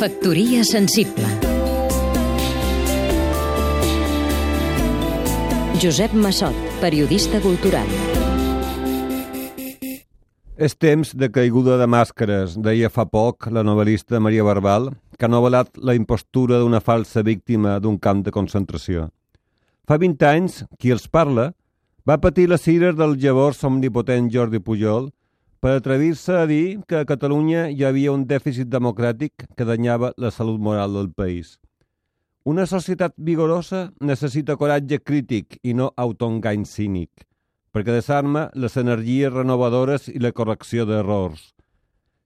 Factoria sensible. Josep Massot, periodista cultural. És temps de caiguda de màscares, deia fa poc la novel·lista Maria Barbal, que ha novel·lat la impostura d'una falsa víctima d'un camp de concentració. Fa 20 anys, qui els parla va patir les cires del llavors omnipotent Jordi Pujol per atrevir-se a dir que a Catalunya hi havia un dèficit democràtic que danyava la salut moral del país. Una societat vigorosa necessita coratge crític i no autoengany cínic perquè desarma les energies renovadores i la correcció d'errors.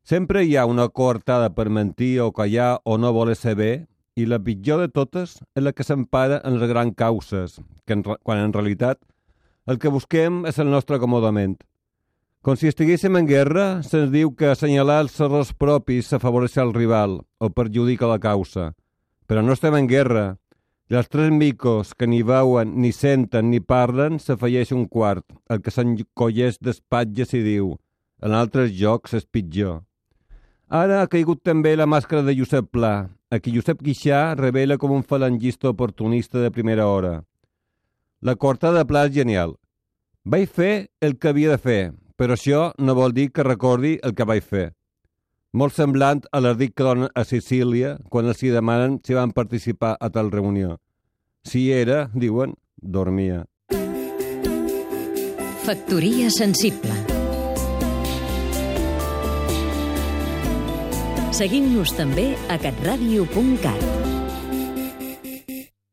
Sempre hi ha una coartada per mentir o callar o no voler bé, i la pitjor de totes és la que s'empara en les grans causes, que en, quan en realitat el que busquem és el nostre acomodament. Com si estiguéssim en guerra, se'ns diu que assenyalar els errors propis s'afavoreix al rival o perjudica la causa. Però no estem en guerra, i els tres micos que ni veuen, ni senten, ni parlen, s'afegeix un quart, el que s'encolleix d'espatges i diu en altres jocs és pitjor. Ara ha caigut també la màscara de Josep Pla, a qui Josep Guixà revela com un falangista oportunista de primera hora. La corta de Pla és genial. Vaig fer el que havia de fer, però això no vol dir que recordi el que vaig fer molt semblant a l'ardit que donen a Sicília quan els hi demanen si van participar a tal reunió. Si era, diuen, dormia. Factoria sensible Seguim-nos també a catradio.cat